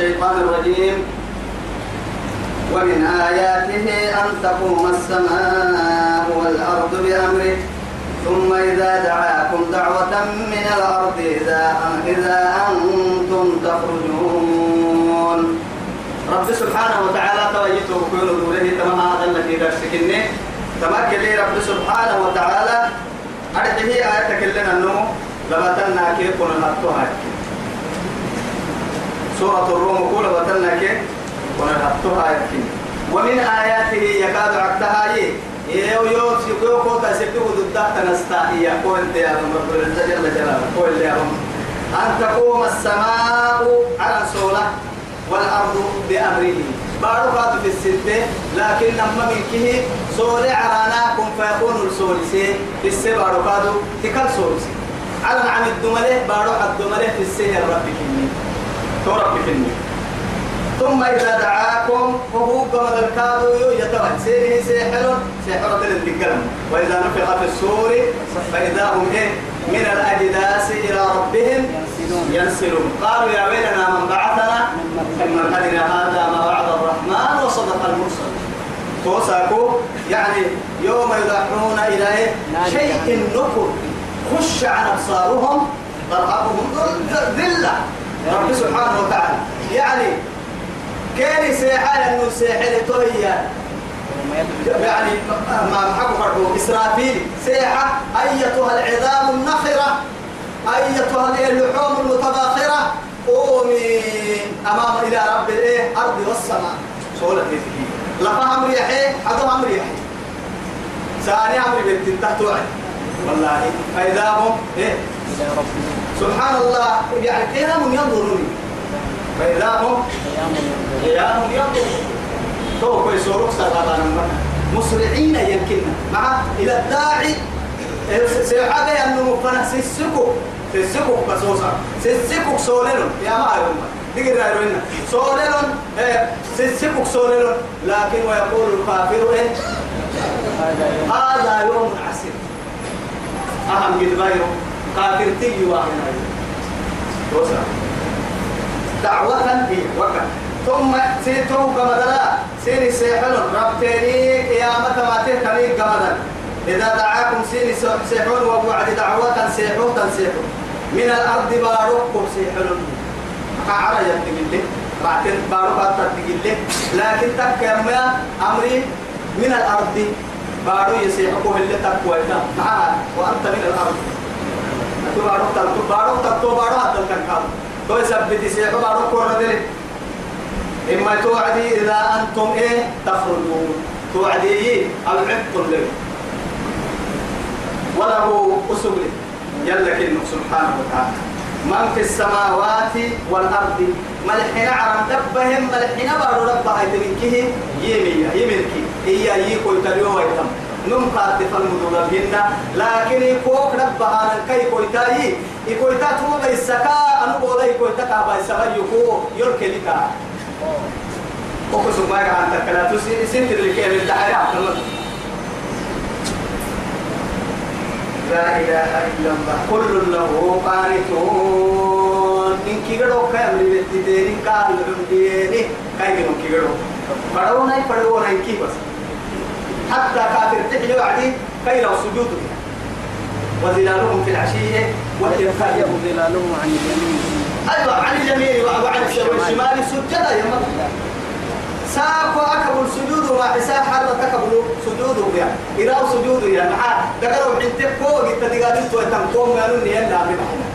الشيطان الرجيم. ومن آياته أن تقوم السماء والأرض بأمره ثم إذا دعاكم دعوة من الأرض إذا إذا أنتم تخرجون. رب سبحانه وتعالى توجهته كل دوله تمام هذا الذي درسكني تمكن لي رب سبحانه وتعالى أرده آية تكلنا النمو لبتنا كيف كنا نطوها. سورة الروم كل كيف كنا نطوها ومن آياته يكاد عكتها يي يو يو سيكو كوتا سيكو ضد تنستا يا قول يا رب العزة جل جلاله. قول يا رب. أن تقوم السماء على سولة والأرض بأمره. بارو قاد في الستة لكن لما منكه سولة عراناكم فيكون السول سي في السي بارو قادو تكال سول سي على عن الدملة بارو الدملة في السي الرب كني. ثم إذا دعاكم فهو قمد الكادو يتوه سيره سيحر سيحر الانتقال وإذا نفخ في السور فإذا هم إيه؟ من الأجداث إلى ربهم ينسلون. قالوا يا ويلنا من بعثنا من مرقدنا هذا ما وعد الرحمن وصدق المرسل توساكو يعني يوم يدعون إلى إيه؟ شيء نكر. خش عن أبصارهم ترهقهم ذلة. رب سبحانه وتعالى. يعني كان سيحة أنه سيحة توهي يعني ما حكوا فرقوا إسرافيل سيحة أيتها العظام النخرة. أيتها اللحوم المتباخرة. قومي أمام إلى رب الإيه؟ أرض والسماء. سولة لفها أمر يحيي حدو أمر يحيي ثاني أمر بنت تحت وعي. والله فإذا هم إيه؟ سبحان الله يعني قيام ينظرون فإذا هم قيام ينظرون تو كوي سورك سرطان مسرعين يمكن. مع إلى الداعي. سيحاجة أنه مفنا. سيسكو سيسكو بسوسا. سيسكو سولنون يا ما يوم دقيقة رايرونا سولنون سيسكو سولنون لكن ويقول الكافر إيه. هذا يوم عسير. أهم قد بايرو كافر تيجي واحد. توسع دعوة هي وكا ثم سيتو كمدلا سيني سيحل ربتني قيامة ما تهتني كمدلا إذا دعاكم سيني سيحون ووعد دعوة سيحون تنسيحون من الأرض باروكم سيحون كعرى يتقل لك بعدين باروك تتقل لك لكن تكيما أمري من الأرض. بارو يسيحكم اللي تقوى معها وأنت من الأرض. أنتو بارو تلتو بارو تلتو بارو هذا الكلام تو يثبت يسيحو بارو كورة دلي إما توعدي إذا أنتم إيه تخرجون توعدي العبد لك وله أسبل يلا كلمة سبحانه وتعالى من في السماوات والأرض ملحنا عرم دبهم ملحنا بارو ربها يتمكه يمي هي يكو نم قاتف المدوغبهن لكن يكوك ربها كي كويتاي يكويتا تو بيسكا أنو بولا يكويتا كابا يسكا يكو يركي لكا. أقسم ما يقع أنت كلا تسي من الدعاية عبد الله. لا إله إلا الله. كل له قانتون. إن كيغلو كام لبتدين قال لبتدين كاي كنو كيغلو بدونا بدونا إن كي بس حتى كافر تحلي وعدي كي لو سجود وظلالهم في العشية والإرفاق. ظلالهم عن اليمين. أيوة عن اليمين وعن الشمال. سجدا يا مطلع. ساكو أكبر سجود وما حساب حرة تكبر سجود يا إراو سجود يا مع دقروا حتى كو جت دقال تو تنقوم قالوا لي يلا بمحنا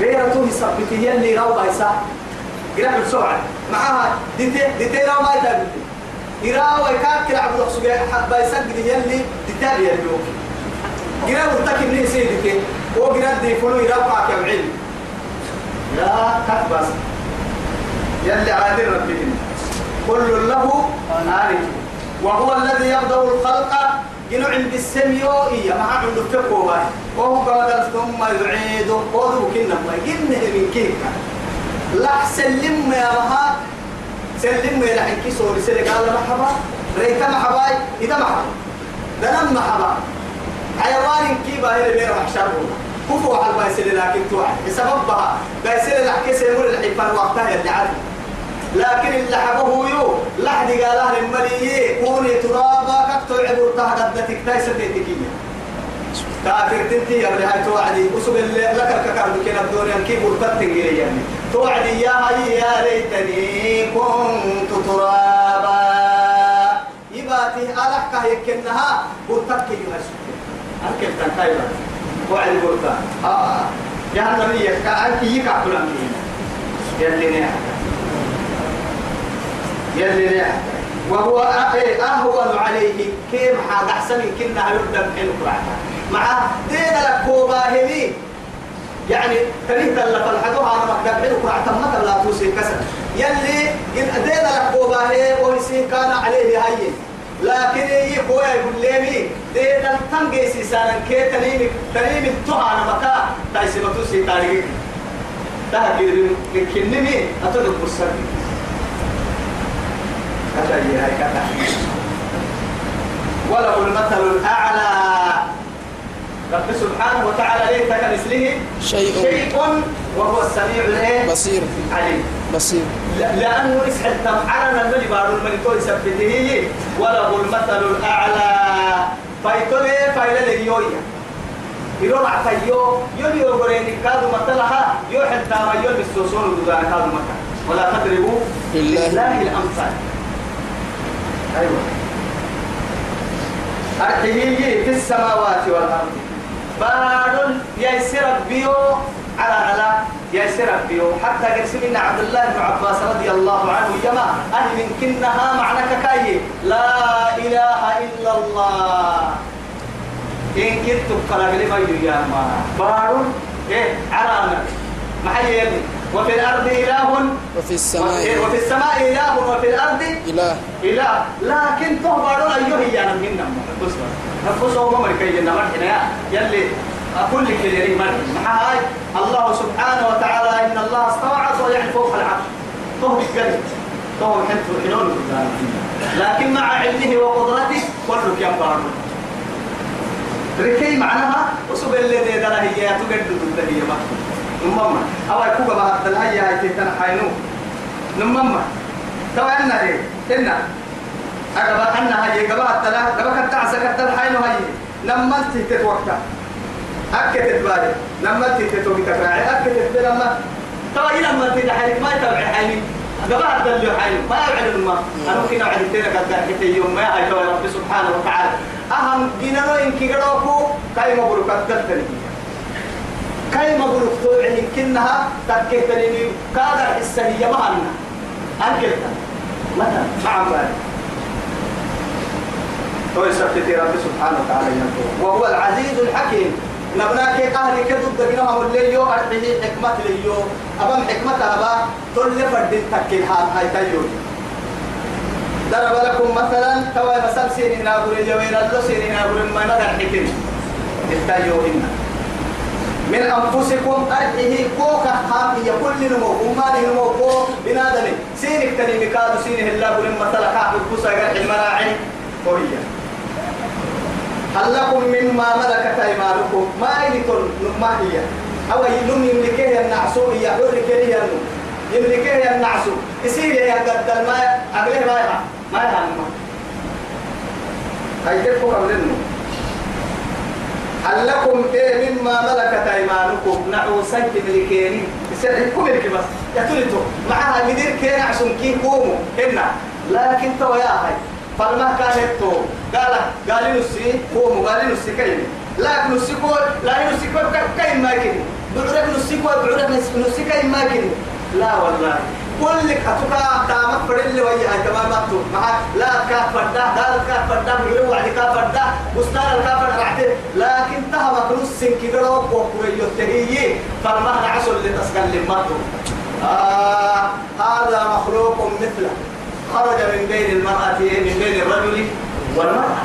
غير تو يثبت يلي راو بايسا. قرا بالسرعة معها ديتي ديتي راو ما يتابع إراو يكاك كلا عبد الخسوق بايسا قد يلي ديتابع يلي قرا مرتكب لي سيدك. وقرا دي فلو إراو قاك بعلم لا تكبس يلي عادل ربهم كل له آلة وهو الذي يبدأ الخلق. جنو عند السميوئية ما عنده فقه وهو قادر ثم يعيد قدو كنا ما جنه من كيكا. لا سلم يا سلم يا لحن كي سوري سلي قال مرحبا. ريتا مرحبا إذا مرحبا دنم مرحبا حيوان كي باهي بير محشر كفوا على بايسل لكن توعد. بسبب بها بايسل لحكي سيمر الحين فالوقتها اللي عارف لكن اللي حبه يو لحد قال أهل المليء كوني ترابا كتو عبور تهددتك تايسة تيتكية كافر تنتي يا هاي توعدي. وسب اللي لك الككار بكين الدنيا كيف ورتبتن يعني. توعدي يا يا ليتني كنت ترابا. يباتي ألك هيكنها ورتبك يهشك أنكل تنكايبا توعدي ورتا آه. جهنم يكا أنك يكا كلام يلي نعم. يلي نعم. وهو أهون عليه. كيف حاجة أحسن؟ كنا يردم حلو مع دين لك كوباهمي يعني تريد اللي فالحدوها أنا حلو قرعة ما لا توسي كسر. يلي دين لك كوباهي ويسي كان عليه هين لكن يقول يقول لي دين التنجي سيسانا كي تنيم تنيم التوها أنا مكا تايسي بتوسي تاريخ تهكير كنمي أتدك برسالي كذا هي كذا. وله المثل الأعلى. رب سبحانه وتعالى ليس كمثله شيء. شيء وهو السميع الإيه؟ بصير. عليم. بصير. لأنه اسحل تمعنا الملي بارو الملكو يثبته وله المثل الأعلى. فايتولي فايلة يويا. يلو رعتيو يلي يغريني كادو مثلها يوحل تاما يلي السوسون كادو مثل ولا تضربوا لله. الأمثال. أيوة. أرحيه في السماوات والأرض. بارون يسر بيو على على يسر بيو حتى قسمنا عبد الله بن عباس رضي الله عنه جماعة أهل من كنها معنى كاي؟ لا إله إلا الله. إن كنت قلب لما ما بارون إيه على ما حي يلي وفي الأرض إله. وفي السماء. وفي السماء إله. وفي الأرض إله. إله. لكن تهبرون أيها يا نمهن نفسه. نفسه ما مركي جنة مرحنا يلي أقول لك اللي مرحنا هاي الله سبحانه وتعالى إن الله استوى عرشه يعني فوق العرش. فهو الكلم فهو حنت حنون لكن مع علمه وقدرته كله ينبار ركي معناها. وسب اللي دي دلا هي تقدر تقدر هي ما نمما أو يكوبا ما تلها هي هاي تتنا حينو نمما تو أنا إيه إنا أجابا أنا هاي أجابا تلا أجابا كنت عسكر تلا حينو هاي لما تهتت وقتها أكدت بالي لما تهتت وقتها راعي أكدت لما تو إلى ما حيني. ما يتابع حيني. أجابا تدلو حيني. ما يبعد الماء. أنا ممكن أعد تيرك أدعك يوم. ما هاي تو رب سبحانه وتعالى. أهم جنانو إنك جروكو كاي مبروك أدلتني كاي مبروك توعي كنها تكتني كادر السهية مهنا أنكلتا متى؟ مع بالي هو يسبت رب سبحانه وتعالى ينطور وهو العزيز الحكيم. نبناك قهري كدود دقناها الليو أرحيه حكمة ليو أبام حكمة أبا تل فرد تكين هاي تيو ضرب لكم مثلا توا مثل سيني نابور يوين اللو سيني نابور ما ندر حكم التيو إنا. من أنفسكم أرحيه كوكا خام هي كل نمو أمان نمو كو بنادني سينك تني مكادو سيني هلا بول مثلا كعب الكوسا قرح المراعي. قوية. هل لكم مما ملكت أيمانكم؟ ما يلتون ما هي؟ أو يلوم يملكه النعسو؟ هي حر كريه يملكه النعسو. يصير يا قد الماء أقله ما يها ما يها هاي تفهم قبل هل لكم إيه مما ملكت أيمانكم؟ نعوسا تملكيني يسرحكم ملك بس يتلتو معها مدير كين عشان كي قوموا. هنا. لكن تو يا هاي. فلما كانت تو قال قال نسي. قوموا. قال نسي كين لا نسي كول لا نسي كول كين ما كين بعرف نسي كول بعرف نسي كين ما كين لا والله. كل كتوكا دامك فريل ويا تمام مكتوب مع لا كاف فردا دال كاف فردا بيقولوا وعد سن كبروا وقوي يتهيي فما نعسل لتسكن لمكتوب آه هذا مخلوق مثله. خرج من بين المرأة من بين الرجل والمرأة.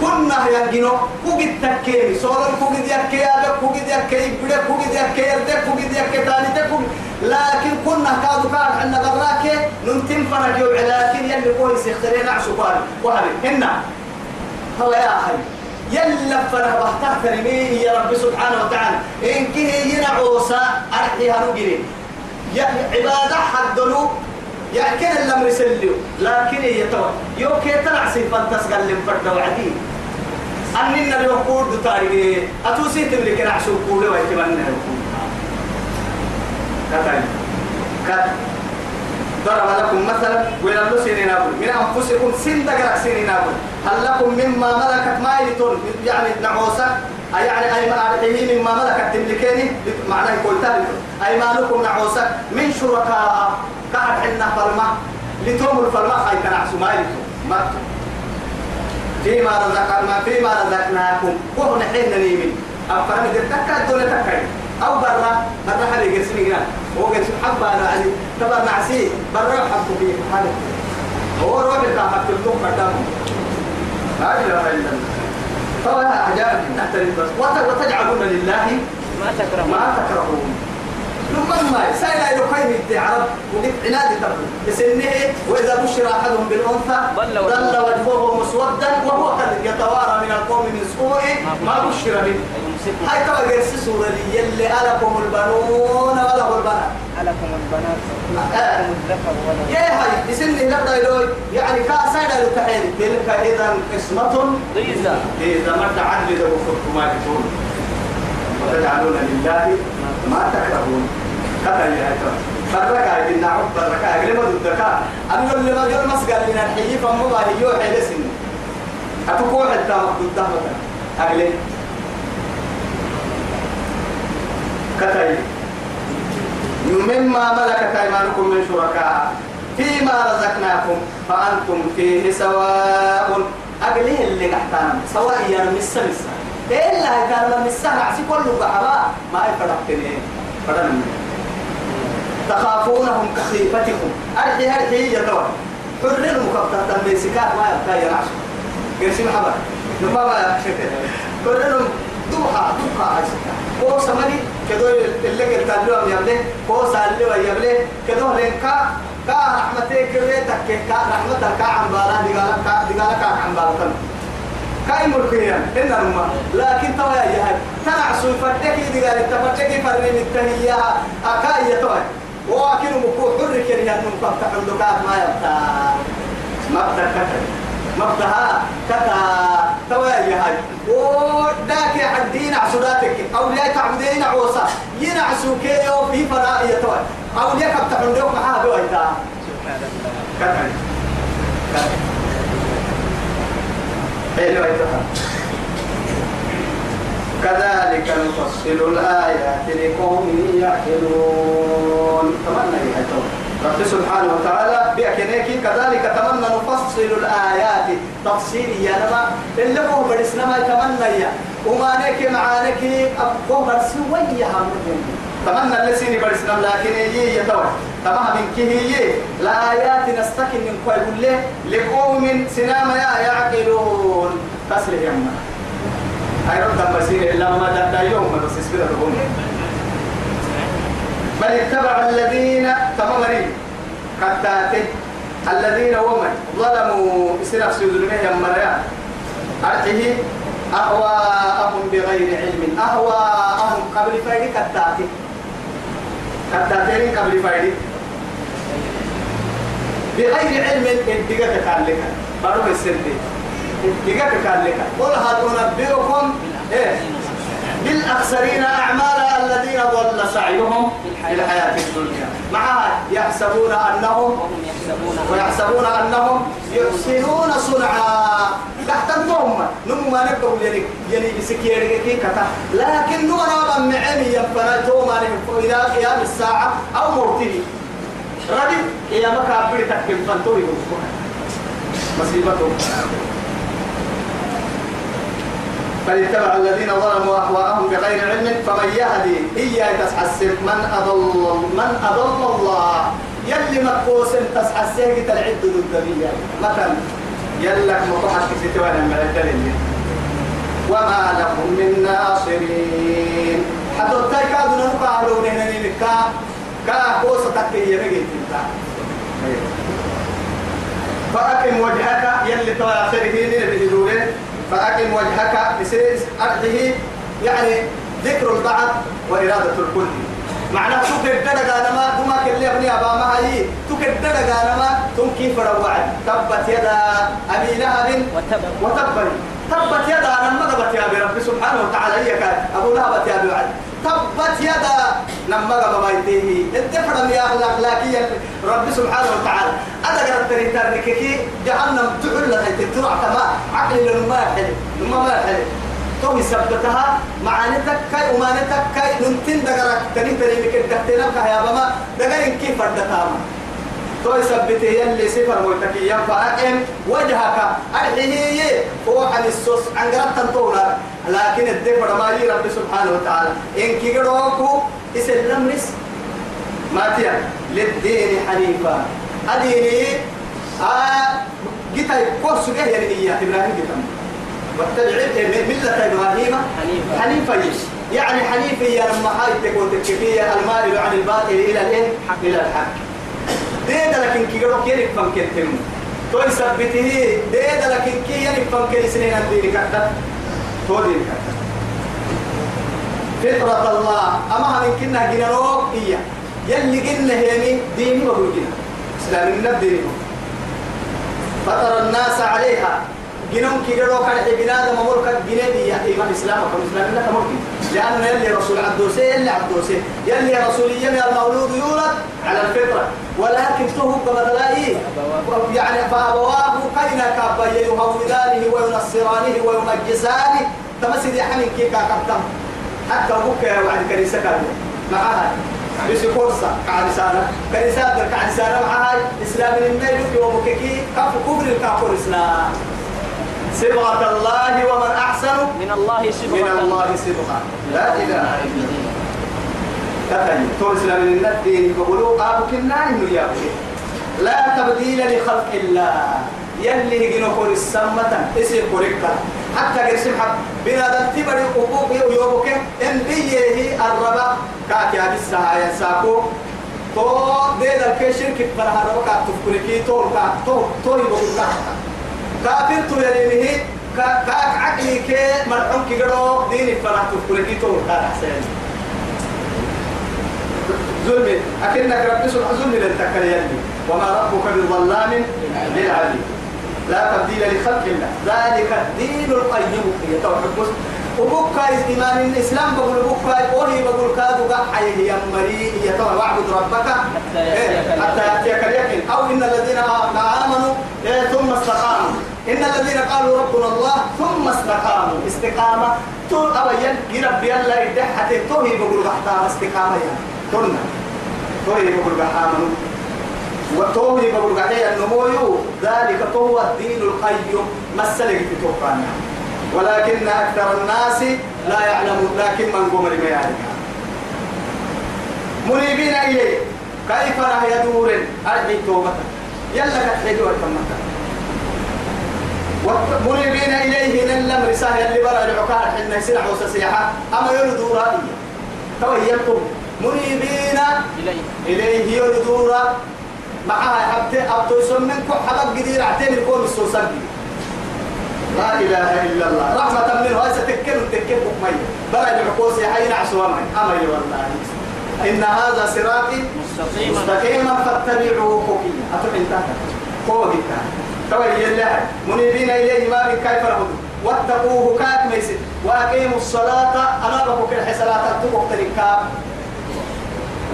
كنا ينجنو كوجد تكيني صورن كوجد يكي هذا كوجد يكي بدا كوجد يكي يرد كوجد يكي تاني تكوجد لكن كنا كادو كان عندنا براك ننتم فرج يوم لكن يلي كويس يختارين عشقان وهذا هنا. هو يا أخي يلا فرح بحتاج ترمي يا رب سبحانه وتعالى. إن كه ينعوسا أرحيها نجري يعني عبادة حدلو يعني كان الأمر يسليو لكن هي تو يو كي تلع سيفان تسقل لنفرد وعدي. أننا اليوكور دو تاريخي. أتوسي تملك نعشو كولي ويتمنى الكول كتاين كت. ضرب لكم مثلا ويلا سنين أقول من أنفسكم سن دقرق سنين أقول هل لكم مما ملكت ما يعني نعوسة يعني أي ما مما ملكت تملكيني؟ معناه قلت أيمانكم نعوسة من شركاء. قاعد حنا فرما لتوم الفرما هاي كان عسماي ما فيما رزقنا فيما رزقناكم. وهو نحن نيمين إذا تكاد دون تكاد أو برا. برا حد يقسم جنا هو قسم حبة أنا علي تبر نعسي برا حب فيه حالة. هو روح بتاع حب الدم قدام لا إله إلا الله. طبعا عجائب نحترم بس وتجعلون لله ما تكرهون. ما تكرهون. لمن ما سائل يقيم التعرب ونف عناد تقول بسنه وإذا بشر أحدهم بالأنثى ظل وجهه. مسودا وهو قد يتوارى من القوم من سوء ما بشر. به. هاي تبقى جرس سورة يلي ألكم البنون وله البنات. ألكم البنات آه. ولكم الذكر وله يا هاي بسنه لبدا يلوي يعني كاسايدا لتحيل. تلك إذا قسمة. ضيزة. إذا ما تعدد وفرق ما يكون. وتجعلون لله ما تكرهون. هذا اللي هيتم بركة إن عب بركة لما ضدك أنا أقول لما جل مسجد من الحي فما ما هي يوحي لسن أتوقع حتى مثلا أغلي. كتاي مما ملكت أيمانكم من شركاء. فيما رزقناكم فأنتم فيه سواء. أقله اللي قحتان سواء يا مسا مسا إلا كان مسا عسي كله بحبا ما يفرقتني فرقتني تخافونهم كخيفتكم. أرحي هرحي يتوى حر المكفتة بيسكات ما يبقى ينعش قرسي محبا ما يبقى حر دوحة دوحة عايزة كو سمني كدو اللي قلت له يبلي كو سالي ويبلي كدو لنكا كا رحمتك كريتك كا رحمتك كا عم بالا دقالك كا دقالك كا عم بالا كاي ملكيا إن رما لكن توا يا جهل تنعسوا فتك دقالك تفتك فرمي التهيئة أكاي يتوه وأكل مكو حر كريا نمكم تحمدكات ما يبتا. مبدأ كتر مبدها كتا. توايا هاي وداك حدين عسوداتك أولياء تعبدين عوصا ينعسوا كيو في فراء يتوى أولياء كبتحن دوك معها بويتا سبحان الله كذلك نفصل الآيات لقوم يعقلون. تمنى يا رب سبحانه وتعالى بأكنيك كذلك تمنى نفصل الآيات تفصيل يا نما. اللي هو برسنا يتمنى يا وما نك معانك أبقوا برسوية هم تمنى اللسيني برسنا لكن يجي يتوى تمام من كهي الآيات نستكن من كل لقوم سنام يا يعقلون. تسلي يما هاي رد مسير إلا ما دا يوم. بس الرقم بل اتبع الذين تمامرين كتاته الذين هم ظلموا. سنف سيدنا يمريا أرحيه أهواءهم بغير علم. أهواءهم قبل فايدي كتاته كتاتين قبل فايدي بغير علم ادقى تكالك بارو السردي ادقى تكالك قل هل أنبئكم إيه؟ بالأخسرين أعمالا الذين ضل سعيهم في الحياة الدنيا. معها يحسبون أنهم ويحسبون أنهم يحسنون صنعا. تحت الضم نمو ما نقول يعني يعني بسكيري كي كتا. لكن نو أنا بمعني ينفنا تو ما نحن إلى قيام الساعة أو مرتبي ردي قيامك أبري تكيم فانتوري مصيبته فليتبع الذين ظلموا أهواءهم بغير علم فمن يهدي هي تسحسب من أضل من أضل الله؟ يلي مكوس تسحسب تلعد ضد مثلا يلك مطحك ستوانا من الدليل. وما لهم من ناصرين. حتى التايكادو ننقع لون هنا نكا. كا كوسة تكي يمجي فأقم وجهك يلي توا آخره نبي فأقم وجهك بسيس أرضه يعني ذكر البعض وإرادة الكل. معناه تكدر ما هما كل أبني أبا ما هي تكدر ما ثم كيف روعد تبت يدا أبي لهب وتب وتب تبت يدا أنا ما تبت يا رب سبحانه وتعالى هي كان أبو لهب يا وعد. تبت يدا. لما قبل ما يديه الدفر يا أخلاق أخلاقيا رب سبحانه وتعالى. أنا قرأت تريتار نككي جهنم تعل لها. تترع كما عقل لما حلو لما ما حلو تو يثبتها معناتك كاي ومعناتك كاي ننتين دقرك. تنين تنين كده تحتنا يا بابا. دقرين كيف فردتها. تو يثبته يلي سفر ملتكي ينفعكم وجهك. أرحيه هو عن السوس. عن قرب تنطونا لكن الدفر ما لي رب سبحانه وتعالى. إن كي قروكو إسلام نس ما تيا؟ للدين حنيفا. أديني آه جيتا يقول سجاه يعني إياه؟ إبراهيم جيتا. واتبع ملة إبراهيم. حنيفا. حنيفا يش يعني حنيفا يا لما هاي تكون تكفية المال عن الباطل إلى الإيه؟ إلى الحق. ديدا لكن كي يروح يرك فم كتم تو يثبته ديدا لكن كي يرك فم كي سنين الدين كتب تو دين كتب فطرة الله. أما من كنا جنروك إياه. يلي قلنا هيني ديني وهو جنا إسلام النبي فطر الناس عليها. جنون كي جرو كان بنادم مملكة جنيدي يا إيمان إسلام. وكم إسلام لك ممكن لأن يلي رسول عبدوسي يلي عبدوسي يلي رسول يمي المولود يولد على الفطرة. ولكن تهو كمثلائي يعني فأبواه كينا كابا يهودانه وينصرانه ويمجسانه. تمسد يحمل كيكا كابتن حتى بكى وعد كنيسة كانوا معها بس فرصة كعدسانة. كنيسة كعدسانة معها إسلام الميل ومككي. كف كبر الكافر إسلام. صبغة الله ومن أحسن من الله من سبحانه الله صبغة لا إله إلا الله. تتني ترسل من الدين بقولوا أبوك النايم يا لا تبديل لخلق الله. يلي هجنو كور السمة اسم كوريكا. حتى قرسم حق. بنا دلتبر حقوق يوبك إن بيه الربا. كاكي عبسها يا ساكو. تو دي دل شركة برها ربا. كاك تفكركي تو تو تو كاك كافر تو يليه كاك عقلي كي مرحوم كي قرو ديني فرح تفكركي تو كاك حسين ظلم أكنك رب سبحانه ظلم للتكل يلي وما ربك بظلام للعبيد لا تبديل لخلق الله ذلك الدين القيم يتوحد مسلم وبكا إيمان الإسلام بقول بكا وهي بقول كادو قحي يا مري يتوحد واعبد ربك حتى يأتيك اليقين أو إن الذين آمنوا ثم استقاموا إن الذين قالوا ربنا الله ثم استقاموا. استقامة تو أبين الله يدح حتى توهي بقول قحتا استقامة يعني. تنا توهي بقول قحامنوا وتوهي بقول قحتا النمو ذلك هو الدين القيم. مسلك في توقعنا ولكن أكثر الناس لا يعلمون. لكن من قمر ما يعلم منيبين إليه. كيف راه يدور أرجي توبة. يلا كتحيدوا الكمتا منيبين إليه نلم رسالة اللي برا العقار حنا يسرع وسسيحة أما يردوا رأيه تويلكم منيبين إليه إليه يردوا معها حبتي أبتو يسمنكم حبب قدير عتين الكون السوسري لا إله إلا الله. رحمة منه. هاي ستكن تكن مي بلد العقوس حين عسوا مي أمي. والله. إن هذا صراطي مستقيما. مستقيما فاتبعوه خوكيا أتوح إنتهى. خوكي توي الله منيبين إليه ما من كيف رهدوا واتقوه كات ميسد وأقيموا الصلاة. أمامكم الحسنات تبقى تركاب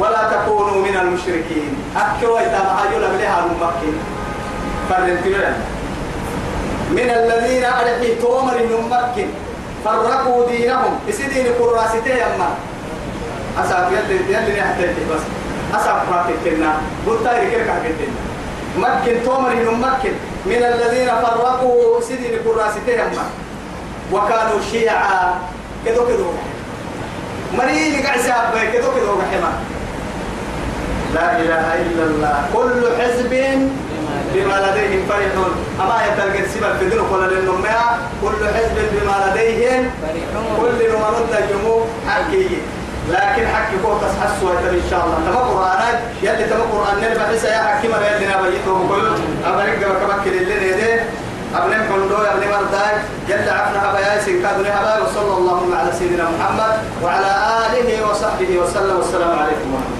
ولا تكونوا من المشركين. أكوا إذا ما هاجوا لها الممكن فرنتنا من الذين أرحي تومر الممكن فرقوا دينهم. يسيدين كراسته يما أساف يلي يلي نحتاج بس. أساف فراتك كنا بلتا يركب كنا مكن تومر الممكن من الذين فرقوا سيدين كراسته يما وكانوا شيعا. كدو كدو مريني قاعد ساب كدو كدو رحمه لا إله إلا الله. كل حزب بما لديهم فرحون. أما يتلقى السبب في دين ولا للنماء كل حزب بما لديهم كل نمرد الجموع حكي لكن حكي فوق تسحس ويتم إن شاء الله. تبقى قرآن يلي تفكر ان نلبى حسا يا حكيم أنا يلي نبيته بقول أبنك جبك بكل اللي دي. ابن حندو ابن مرضاي يلي عفنا هبا يا سيد كادوني هبا وصلى اللهم على سيدنا محمد وعلى آله وصحبه وسلم. والسلام عليكم ورحمة الله.